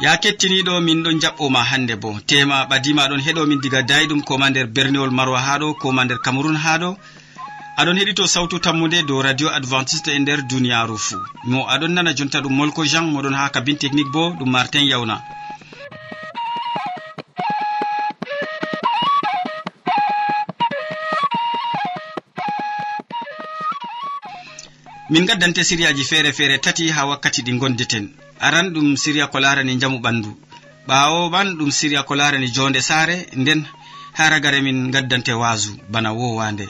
ya kettiniɗo min ɗon jaɓɓoma hannde bo. Tema ɓadima ɗon heɗomin diga dayɗum koma nder berniwol marwa haɗo koma nder cameron haɗo aɗon heɗito sawtu tammude dow radio adventiste e nder duniyaru fuu. Mo aɗon nana jonta ɗum molko jean moɗon ha kabin technique bo ɗum martin yawna min gaddante siriyaji feere feere tati ha wakkati ɗi gondeten aran ɗum siriya ko larani jamu ɓandu. Ɓawo man ɗum siriya ko larani jonde saare nden ha ragare min gaddante wasu bana wowande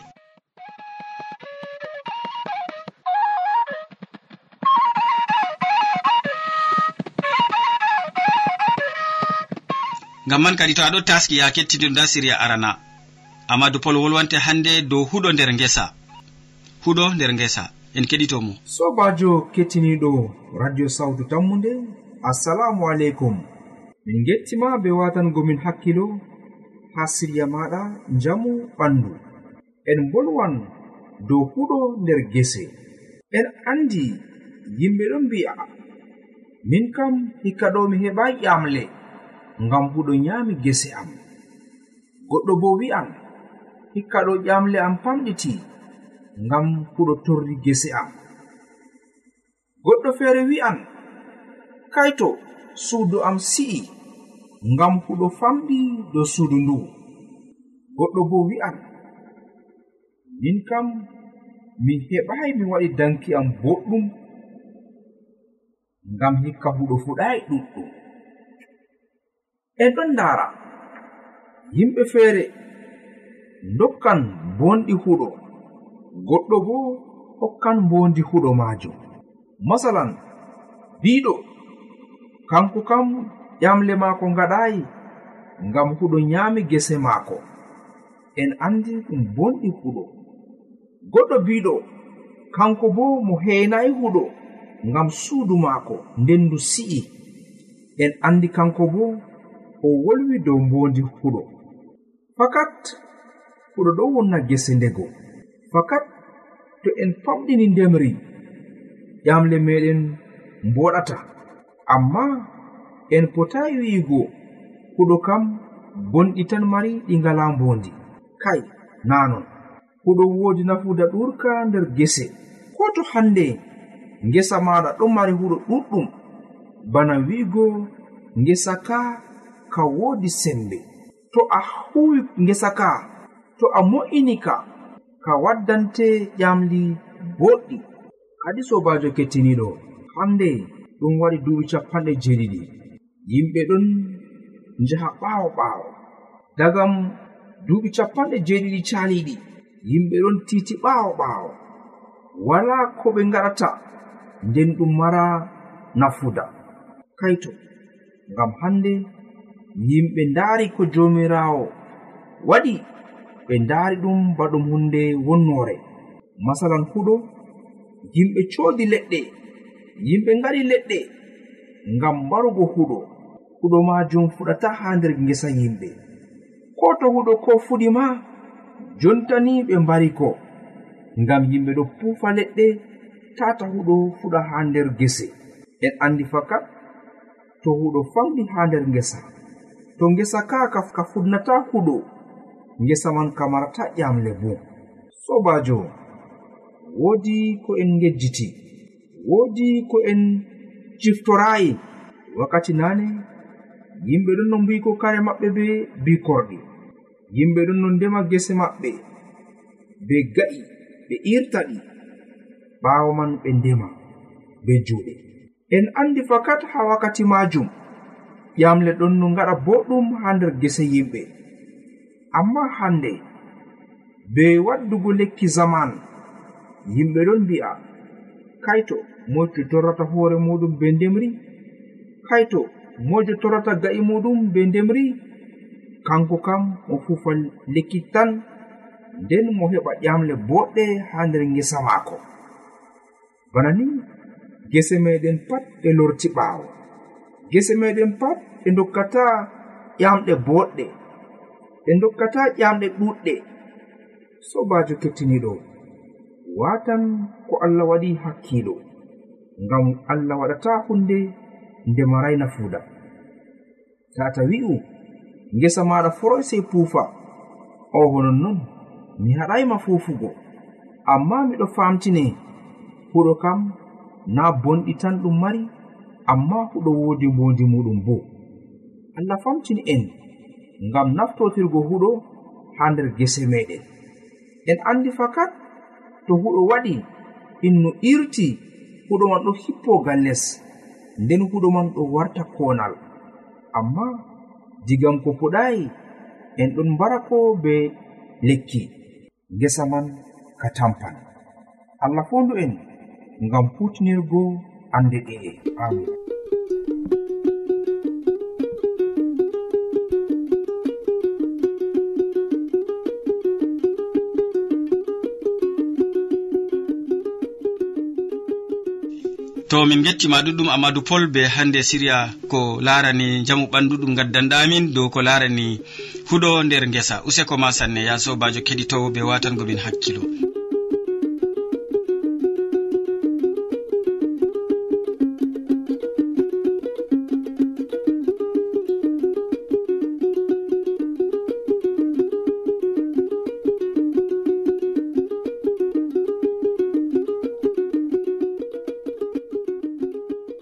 ngam man kadi to aɗo taski ya kettidirda siriya arana. Amadou pol wolwante hande dow huɗo nder ngesa. Huɗo nder ngesa. en keɗitomo. Sobajo kettiniɗo radio sawtu tammude assalamu aleykum. Min gettima be watangomin hakkilo ha siriya maɗa jamu ɓandu. En bolwan dow huɗo nder gese. En andi yimɓe ɗon mbi'a min kam hikka ɗo mi heɓa ƴamle ngam huɗo nyami gese am. Goɗɗo bo wi'an hikka ɗo ƴamle am pamɗiti. ngam huɗo torri gese am. Goɗɗo feere wi'an kaito suudu am si'i ngam huɗo famɗi dow suudu ndu. Goɗɗo bo wi'an min kam mi heɓai mi waɗi danki am boɗɗum ngam hikka huɗo fuɗai ɗuɗɗum. En ɗon ndaara yimɓe feere dokkan bonɗi huɗo. goɗɗo bo hokkan mbondi huɗo majum. Masalan biɗo kanko kam ƴamle maako ngaɗayi ngam huɗo nyami gese maako. En andi ɗum bonɗi huɗo. Goɗɗo biɗo kanko bo mo heenayi huɗo ngam suudu maako ndendu si'i. En andi kanko bo o wolwi dow mbondi huɗo. Fakat huɗo ɗo wonna gese ndego. fakat to en famɗini ndemri ƴamle meɗen mboɗata. Amma en potayi wi'igo huɗo kam bonɗi tan mari ɗi ngala mbondi kai nanon huɗo woodi nafuda ɗurka nder gese. Ko to hande ngesa maɗa ɗon mari huɗo ɗuɗɗum. Bana wi'igo ngesa ka ka woodi sembe. To a huwi ngesa ka to a mo'ini ka ka waddante ƴamli boɗɗi kadi sobajo kettiniɗo hande ɗum waɗi duuɓi capanɗe jeɗiɗi yimɓe ɗon njaha ɓaawo ɓaawo. Dagam duuɓi capanɗe jeɗiɗi caliɗi yimɓe ɗon titi ɓaawo ɓaawo. Wala ko ɓe ngaɗata nden ɗum mara nafuda. Kaito ngam hande yimɓe ndaari ko jomirawo waɗi ɓe ndaari ɗum ba ɗum hunde wonnoore. Masalan huɗo yimɓe coodi leɗɗe yimɓe ngari leɗɗe ngam mbarugo huɗo huɗo maajum fuɗata haa nder ngesa yimɓe. Ko to huɗo ko fuɗi ma jontani ɓe mbari ko ngam yimɓe ɗo puufa leɗɗe tata huɗo fuɗa haa nder gese. En anndi fakat to huɗo famɗi haa nder ngesa. To ngesa kaakaf ka fuɗnata huɗo ngesa man kamarata ƴamle bo sobajo woodi ko en ngejjiti woodi ko en ciftorayi wakkati nane yimɓe ɗon no mbiko kare maɓɓe be bikorɗi yimɓe ɗon no ndema gese maɓɓe be ga'i ɓe irta ɗi. Ɓaawo man ɓe ndema be juuɗe. En andi fakat ha wakkati majum ƴamle ɗon no ngaɗa boɗɗum ha nder gese yimɓe. amma hande be waddugo lekki zaman yimɓe ɗon mbi'a kaito moyto torrata hoore muɗum be ndemri? Kaito mojo torrata ga'i muɗum be ndemri? Kanko kam o fufa lekki tan nden mo heɓa ƴamle boɗɗe ha nder ngesa maako. Bana ni gese meɗen pat ɓe lorti ɓaawo. Gese meɗen pat ɓe dokkata ƴamɗe boɗɗe. ɓe dokkata ƴamɗe ɗuɗɗe. Sobajo kettiniɗo watan ko allah waɗi hakkiɗo ngam allah waɗata hunde nde marayna fuuda tata wi'u ngesa maɗa foroy sey puufa o honon non mi haɗayma fuufugo. Amma miɗo famtine huɗo kam na bonɗi tan ɗum mari amma huɗo woodi mbondi muɗum bo. Allah famtini en. ngam naftotirgo huɗo haa nder gese meɗen. En andi fakat to huɗo waɗi innu irti huɗo man ɗo hippogal les nden huɗo man ɗo warta konal. Amma digam ko puɗayi en ɗon mbara ko be lekki gesa man ka tampan. Allah fondu en ngam hutinirgo ande ɗe'e amin. to min gettima ɗuɗɗum amadou pol be hande siriya ko larani jamu ɓandu ɗum gaddanɗamin dow ko larani huɗo nder guesa useko ma sanne ya sobajo keɗitowo be watangomin hakkilo.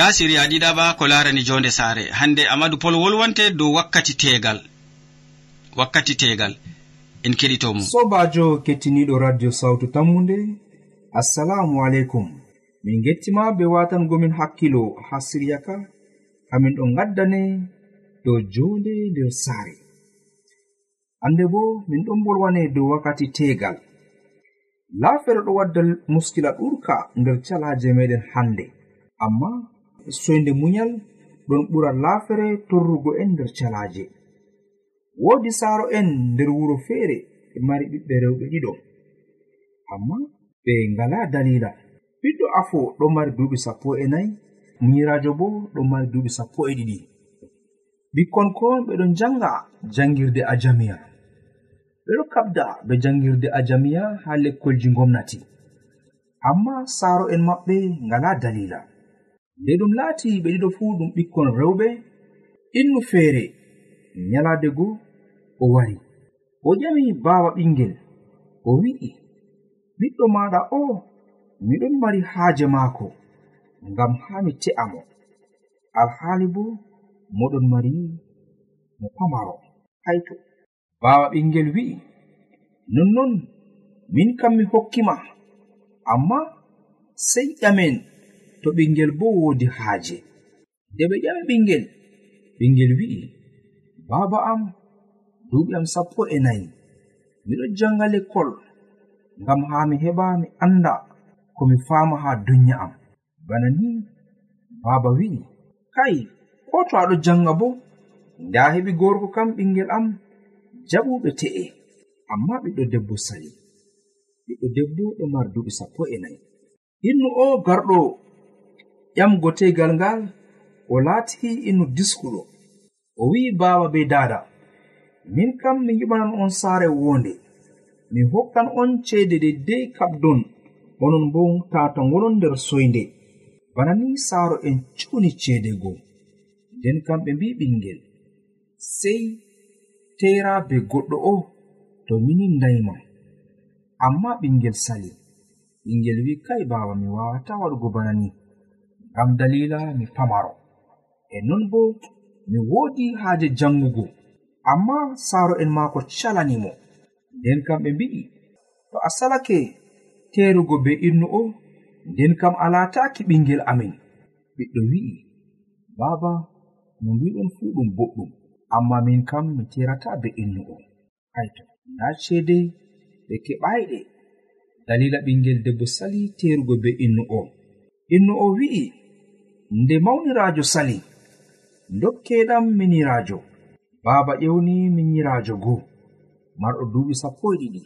nda siriya ɗiɗaɓa ko larani jonde saare. Hande amadou pol wolwante dow wakkati tegal. Wakkati tegal. En keɗitomo. Sobajo kettiniɗo radio sawtu tammude assalamu aleykum. Min gettima be watangomin hakkilo ha siriya ka. Hamin ɗo gaddane dow jonde nder saare. Hande bo min ɗon bolwane dow wakkati tegal. Laafere ɗo wadda muskila ɗurka nder calaje meɗen hande. Amma soyde munyal ɗon ɓura laafere torrugo en nder calaje woodi saaro en nder wuro feere ɓe mari ɓiɓɓe rewɓe ɗiɗo. Amma ɓe ngala dalila ɓiɗɗo afo ɗo mari duuɓi sappo e nayi munyirajo bo ɗo mari duuɓi sappo e ɗiɗi. Ɓikkon kon ɓeɗon janga jangirde ajamiya. Ɓeɗo kabda be jangirde ajamiya ha lekkolji gomnati amma saaro en maɓɓe ngala dalila nde ɗum laati ɓe ɗiɗo fuu ɗum ɓikkon rewɓe innu feere nyalaade goo o wari. O ƴami baawa ɓingel o wi'i ɓiɗɗo maaɗa o miɗon mari haaje maako ngam haa mi te'a mo. Alhaali bo moɗon mari mo pamaro. Hayto baawa ɓingel wi'i nonnon min kam mi hokkima amma sey ƴamen. to ɓingel bo woodi haaje. Nde ɓe ƴami ɓingel ɓingel wi'i baaba am duuɓi am sappo e nayi miɗo janga lekkol ngam haa mi heɓa mi annda ko mi faama haa dunya am. Bana ni baaba wi'i kai ko to aɗo janga bo nda heɓi gorko kam ɓingel am jaɓuɓe te'e amma ɓiɗɗo debbo sali ɓiɗɗo debbo ɗo mari duuɓi sappo e nayi. Innu o garɗo ƴamgo tegal ngal o laatiki inu diskuɗo o wi'i baaba be daada. Min kam mi yiɓanan on saare wonde mi hokkan on ceede deidei kabdon. Onon bo tata to nder soyde bana ni saaro en cuni ceede goo. Nden kamɓe mbi ɓingel sey tera be goɗɗo o to mini dayma amma ɓingel sali ɓingel wi kai baba mi wawata waɗugo bana ni. ngam dalila mi pamaro. E non bo mi woodi haaje jangugo. Amma saaro en maako calanimo nden kam ɓe mbi'i to a salake terugo be innu o nden kam a laataki ɓingel amin. Ɓiɗɗo wi'i baaba no mbiɗon fuu ɗum boɗɗum. Amma min kam mi terata be innu o. Hayto nda ceede ɓe keɓayɗe dalila ɓingel debbo sali terugo be innu o. Innu o wi'i nde mawniraajo sali dokkeɗam miniraajo baaba ƴewni miniraajo goo. Marɗo duuɓi sappo e ɗiɗi.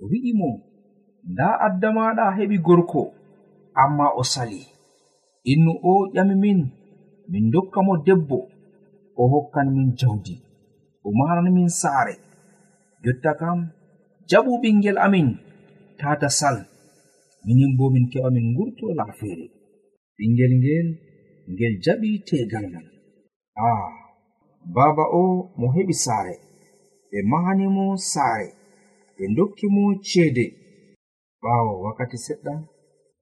O wi'i mo nda addamaɗa heɓi gorko amma o sali. Innu o ƴami min min dokka mo debbo o hokkan min jawdi o maran min saare. Jotta kam jaɓu ɓingel amin tata sal. Minin bo min keɓa min ngurto laafeere ɓingel ngel ngel jaɓi tegal ngal. Ah, A baaba o mo heɓi saare. Ɓe mahanimo saare ɓe dokki mo ceede. Ɓaawo wakkati seɗɗa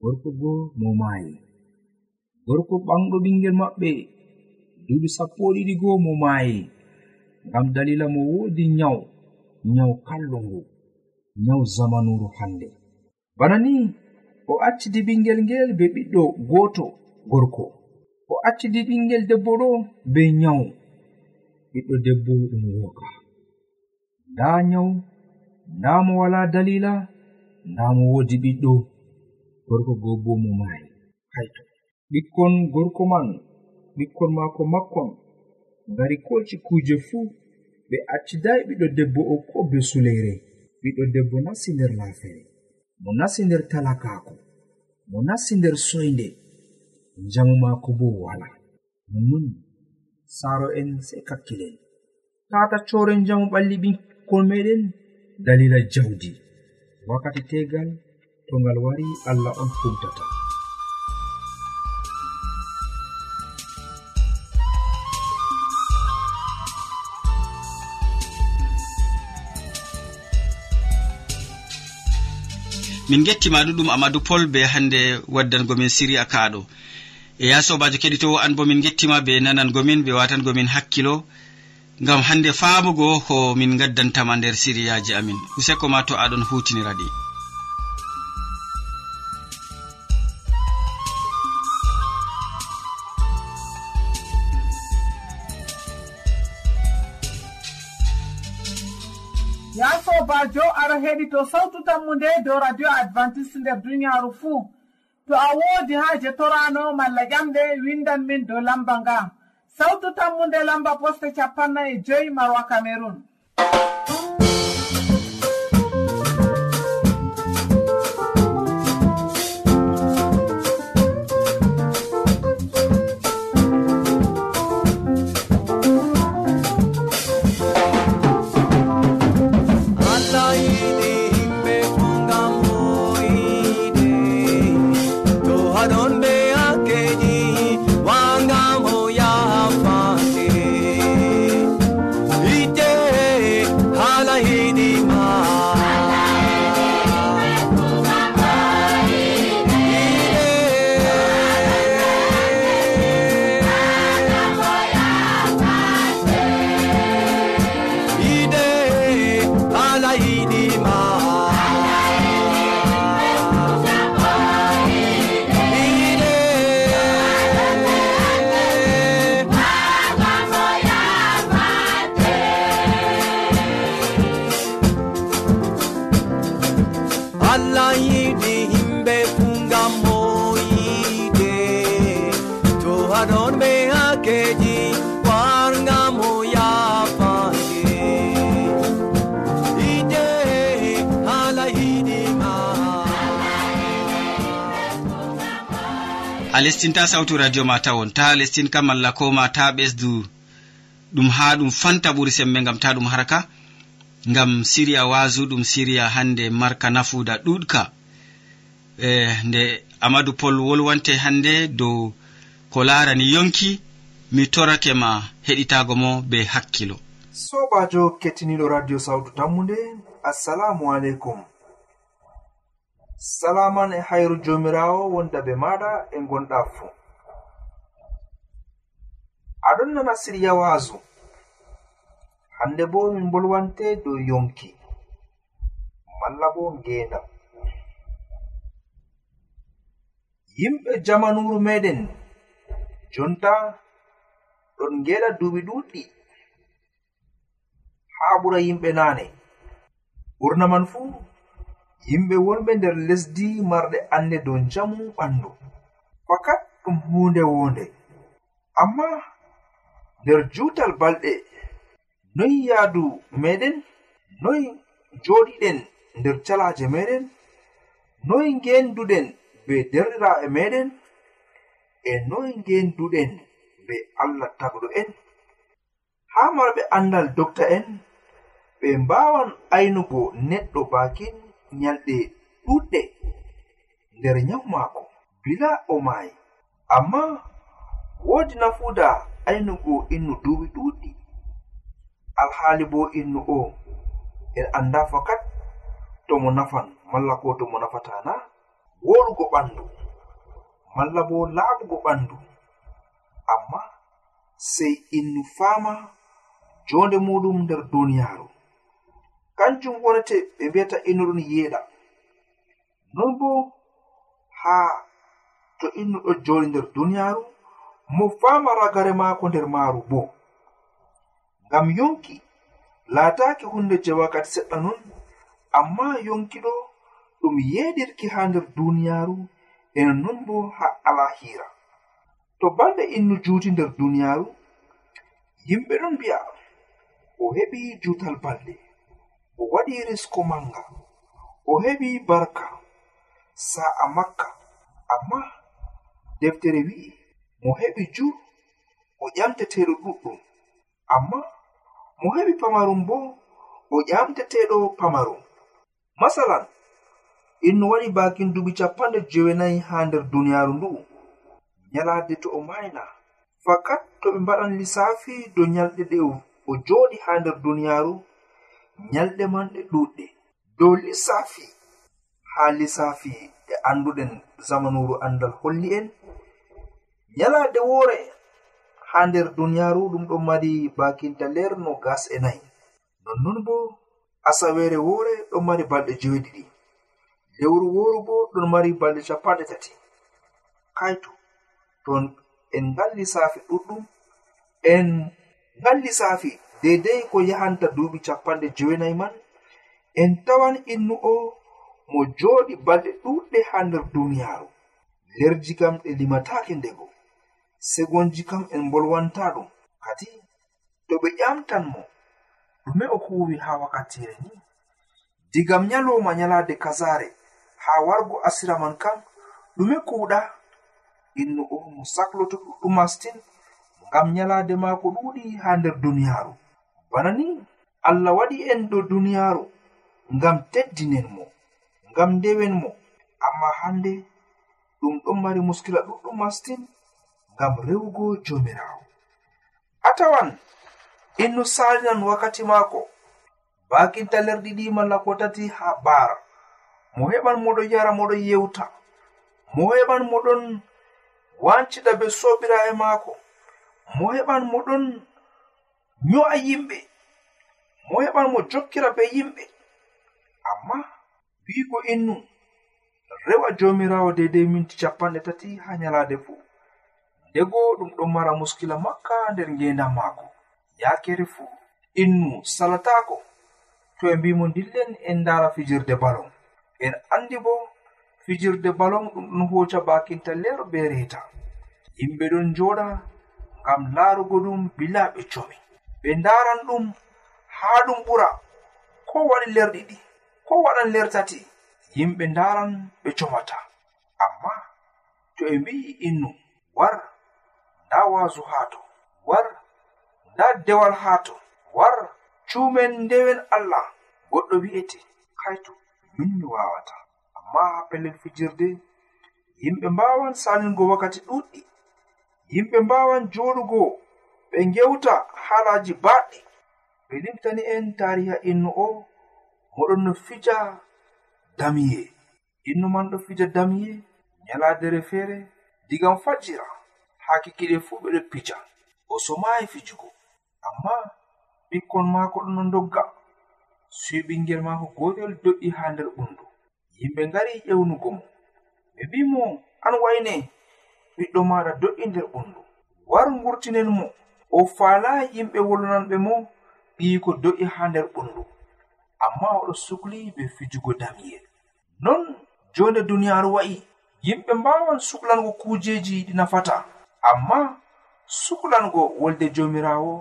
gorko goo mo maayi. Gorko ɓanɗo ɓingel maɓɓe duuɓi sappo ɗiɗi goo mo maayi. Ngam dalila mo woodi nyawu nyawu kallungu nyawu zamanuru hannde. Bana ni o accidi ɓingel ngel be ɓiɗɗo gooto gorko. O accidi ɓingel debbo ɗo be nyawu. Ɓiɗɗo debbo ɗum woka. Nda nyawu nda mo wala dalila nda mo wodi ɓiɗɗo. Gorko goo bo mo maayi hayto ɓikkon gorko man ɓikkon maako makkon ngari ko kuje fuu ɓe accidayi ɓiɗɗo debbo o ko be suleyre ɓiɗɗo debbo nasti nder laafere mo nasti nder talakaako mo nasti nder soyde njamu maako bo wala. Nonnon saaro en sey kakkilen tata coren njamu ɓalli ɓikkol meɗen dalila jawdi. Wakkati tegal to ngal wari allah on humtata min gettima ɗuɗum amadou pol be hande waddangomin siriya kaɗo. E ya sobajo keɗitowo an bo min gettima be nanangomin ɓe watangomin hakkilo ngam hande famugo ko min gaddantama nder siriyaji amin. Useko ma to aɗon hutiniraɗi. heɗi to sawtu tammu nde dow radio advantice nder duniyaaru fuu. To a woodi haaje torano malla ƴamɗe windan min dow lamba nga. Sawtu tammu nde lamba poste capannay e joyi marwa cameron allah yiɗi himɓe fu ngam mo yiide to haɗon ɓe hakkeji wargam o yafande ide hala yiɗima a lestinta sawtu radio ma tawon ta lestin kam malla ko ma ta ɓesdu ɗum ha ɗum fanta ɓuri semme gam ta ɗum haraka. ngam siriya wasu ɗum siriya hannde marka nafuda ɗuɗka e, nde amadou pol wolwante hannde dow ko larani yonki mi torake ma heɗitago mo be hakkilo. Sobajo kettiniɗo radio sawtu tammude assalamu aleykum. Salaman e hayru jomirawo wonda be maɗa e gonɗa fuu. Aɗon nana siriya waasu. hande bo min bolwante dow yonki malla bo ngendam yimɓe jamanuru meɗen jonta ɗon ngeɗa duuɓi ɗuɗɗi haa ɓura yimɓe naane ɓurna man fuu yimɓe wonɓe nder lesdi marɗe annde dow njamu ɓandu. Fakat ɗum hunde wonde amma nder juutal balɗe noyi yaadu meɗen? Noyi joɗiɗen nder calaje meɗen? Noyi ngenduɗen be derɗiraɓe meɗen? E noyi ngenduɗen be allah tagɗo en ha marɓe andal dokta en ɓe mbawan aynugo neɗɗo bakin nyalɗe ɗuɗɗe nder nyawu maako bila o maayi. Amma woodi nafuda aynugo innu duuɓi ɗuɗɗi alhaali bo innu o. En annda fakat to mo nafan malla ko to mo nafata na worugo ɓandu malla bo laaɓugo ɓandu amma sey innu faama jonde muɗum nder duniyaaru kanjum wonete ɓe mbiyata innu innuɗum yeeɗa. Non bo haa to innu ɗo joni nder duniyaaru mo faama ragare maako nder maaru boo ngam yonki. Laataaki hunde je wakkati seɗɗa non amma yonki ɗo ɗum yeeɗirki haa nder duniyaaru ena non bo haa alahira to balɗe innu juuti nder duniyaaru yimɓe ɗon mbi'a o heɓi juutal balɗe o waɗi risko manga o heɓi barka sa'a makka amma deftere wi'i mo heɓi ju o ƴamteteɗo ɗuɗɗum amma mo heɓi pamarum bo o ƴamteteɗo pamarum. Masalan inno waɗi bakin duɓi capanɗe jewenayi ha nder duniyaaru ndu. Nyalade to o mayna. Fakat to ɓe mbaɗan lissafi dow nyalɗe ɗe o joɗi ha nder duniyaaru nyalɗe man ɗe ɗuɗɗe dow lissafi ha lissafi e anduɗen zamanuru andal holli en nyalade wore ha nder duniyaaru ɗum ɗon mari bakinta ler no gas e nayi. Nonnon bo asawere wore ɗon mari balɗe joyiɗiɗi lewru woru bo ɗon mari balɗe capanɗe tati. Kaito ton en ngal lissafi ɗuɗɗum en ngal lissafi deidai ko yahanta duuɓi capanɗe jowenayi man en tawan innu o mo joɗi balɗe ɗuɗɗe ha nder duniyaaru. Lerji kam ɗe limatake ndego. segonji kam en bolwanta ɗum. Kadi to ɓe ƴamtan mo ɗume o huwi ha wakkatire ni. Digam nyaloma nyalade kasare ha wargo asira man kam ɗume kuuɗa. Innu o mo sakloto ɗuɗɗum mastin ngam nyalade maako ɗuuɗi ha nder duniyaaru. Bana ni allah waɗi en ɗo duniyaaru ngam teddinen mo ngam ndewen mo. Amma hande ɗum ɗon mari muskila ɗuɗɗum mastin ngam rewugo jomirawo a tawan innu salinan wakkati maako bakinta lerɗi ɗi malla ko tati ha baara. Mo heɓan moɗo yara moɗon yewta mo heɓan moɗon wancida be sobirae maako. Mo heɓan moɗon nyo'a yimɓe. Mo heɓan mo jokkira be yimɓe. Amma wiigo innu rewa jomirawo deidei minti capanɗe tati ha nyalade fuu. dego ɗum ɗon mara muskila makka nder ngendam maako. Yakere fuu innu salatako to e mbimo dillen en ndara fijirde balon en andi bo fijirde balon ɗum ɗon hoca bakinta ler be reta yimɓe ɗon joɗa ngam larugo ɗum bila ɓe comi. Ɓe ndaran ɗum haa ɗum ɓura ko waɗi ler ɗiɗi ko waɗan ler tati. Yimɓe ndaran ɓe comata. Amma to e mbi'i innu war nda waasu haa to war nda dewal haa to war cuumen ndewen allah. Goɗɗo wi'ete kayto min mi wawata. Amma ha pellel fijirde yimɓe mbawan salingo wakkati ɗuɗɗi. Yimɓe mbawan joɗugo ɓe gewta haalaaji baaɗɗi ɓe limtani en tariha innu o moɗon no fija damiye. Innu man ɗo fija damiye nyaladere feere digam fajjira hakkikiɗe fuu ɓeɗo pica o somayi fijugo amma ɓikkon maako ɗon no dogga sei ɓingel maako gotel do'i ha nder ɓundu. Yimɓe ngari ƴewnugo mo. Ɓe mbi mo an wayne ɓiɗɗo maɗa do'i nder ɓundu. War ngurtinen mo. O falayi yimɓe wolnanɓe mo ɓiyiko do'i ha nder ɓundu. Amma oɗo sukli be fijugo damyel. Non jonde duniyaaru wa'i yimɓe mbawan suklango kujeji ɗi nafata. amma suklango wolde jomirawo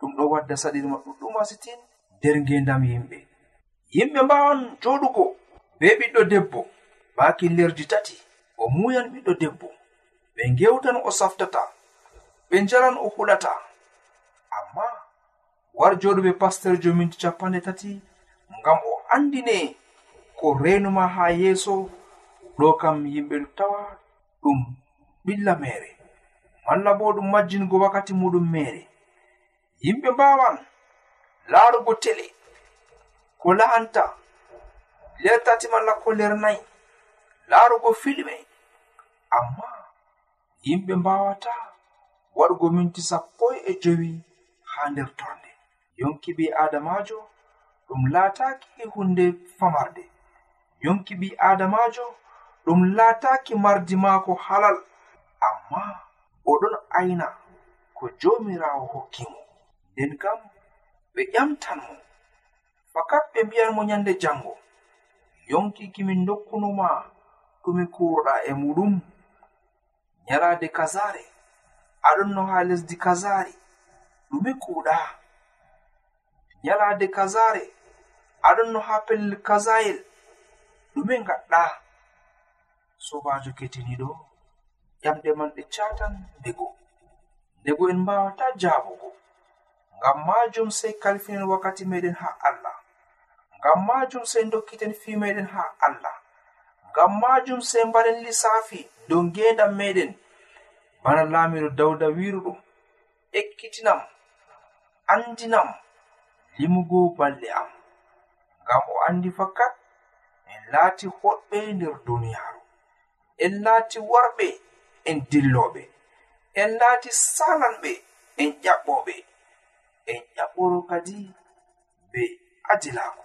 ɗum ɗo wadda saɗirma ɗuɗɗum masitin nder ngendam yimɓe. Yimɓe mbawan joɗugo be ɓiɗɗo debbo ba killerji tati o muyan ɓiɗɗo debbo. Ɓe ngewtan o saftata ɓe njalan o huɗata. Amma war joɗuɓe pasterjo minti capanɗe tati ngam o andine ko renuma ha yeeso ɗo kam yimɓe tawa ɗum ɓilla mere. malla bo ɗum majjingo wakkati muɗum mere. Yimɓe mbawan laarugo tele ko la'anta ler tati malla ko ler nayi laarugo filme. Amma yimɓe mbawata waɗugo minti sappo e jowi ha nder torde. Yonki ɓi adamajo ɗum laataki hunde famarde. Yonki ɓi adamajo ɗum laataki mardi maako halal. Amma oɗon ayna ko jomirawo hokki mo. Nden kam ɓe ƴamtan mo. Fakat ɓe mbi'an mo nyande jango. Yonkiki min dokkunoma ɗume kuroɗa e muɗum. Nyalade kazare aɗon no ha lesdi kazari ɗume kuuɗa nyalade kazare aɗon no ha pellel kazayel ɗume gaɗɗa sobajo ketiniɗo ƴamɗe man ɗe catan ndego ndego en mbawata jaabugo. Ngam majum sey kalfinen wakkati meɗen ha allah. Ngam majum sey dokkiten fi meɗen ha allah. Ngam majum sey mbaɗen lissafi dow ngendam meɗen bana laamiɗo dawda wiruɗum ekkitinam andinam limugo balɗe am. Ngam o andi fakat en laati hoɗɓe nder duniyaaru. En laati warɓe en dilloɓe en laati salanɓe en ƴaɓɓoɓe en ƴaɓɓoro kadi be adilaku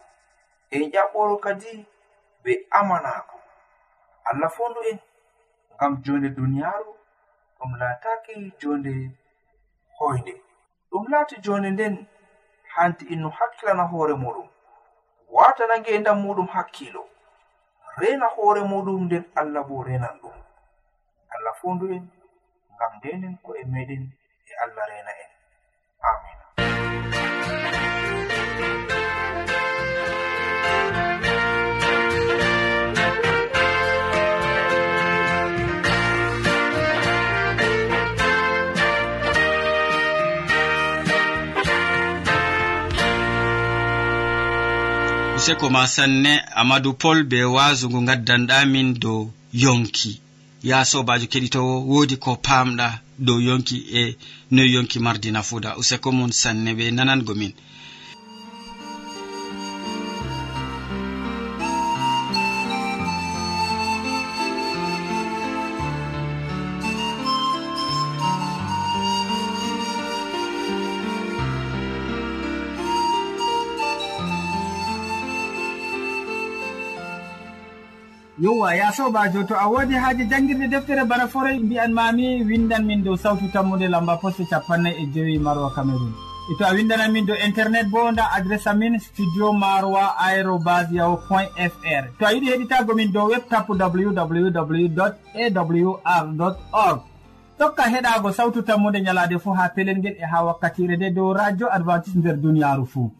en ƴaɓɓoro kadi be amanaku allah fondu en ngam jonde duniyaaru ɗum laataki jonde hoyde. Ɗum laati jonde nden hanti innu hakkilana hoore muɗum watanange e muɗum hakkilo rena hoore muɗum nden allah bo renan ɗum. fondu en ngam ndenen e meɗen e allah rena en. Amina useko ma sanne amadou pol be wasungu gaddanɗamin dow yonki. ya sobajo keɗitowo wodi ko pamɗa dow yonki e noyi yonki mardi nafuda. Useko mon sanne ɓe nanango min. yowa ya sobajo to a wodi haaji janngirde deftere bana forey mbi'an mami windan min dow sawtu tammude lamba poste capannay e jowi marwa cameron e to a windanan min dow internet bo nda adresse amin studio maroa aérobas yahu point fr to a yiɗi heɗitago min dow web tapu www awr org. Tokka heɗago sawtu tammude ñalade fo ha pelel ngel e ha wakkatire nde dow radio advantice nder duniyaru fou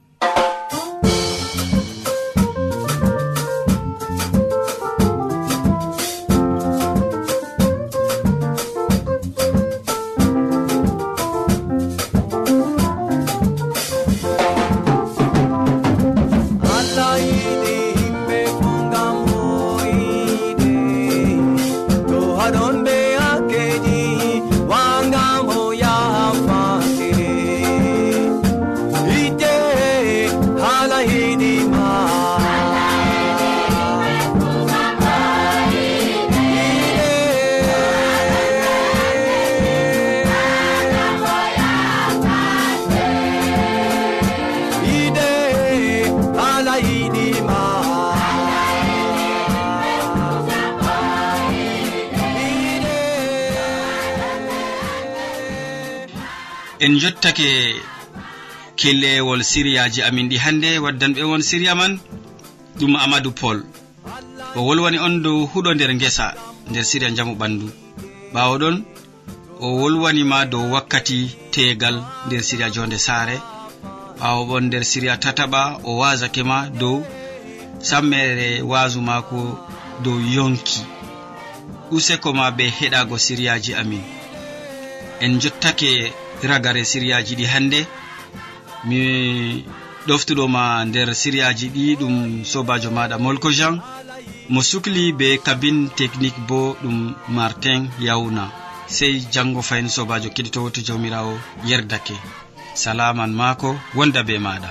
kellewol siriyaji amin ɗi hannde waddanɓe won siriya man ɗum amadou pol o wolwani on dow huɗo nder ngesa nder siriya jamu ɓandu. Ɓawo ɗon o wolwanima dow wakkati tegal nder siriya jonde saare. Ɓawo ɓon nder siriya tataɓa o wasake ma dow sammere wasu mako dow yonki. Useko ma be heɗago siriyaji amin. En jottake ragare siriyaji ɗi hannde mi ɗoftuɗoma nder siriyaji ɗi ɗum sobajo maɗa molko jean. Mo sukli be kabine technique bo ɗum martin yawna sey jango fayin sobajo keɗitowo to jawmirawo yerdake. Salaman maako wonda be maɗa.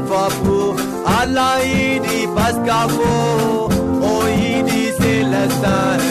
alfafo allah yiɗi paskafo o yiɗi célestin.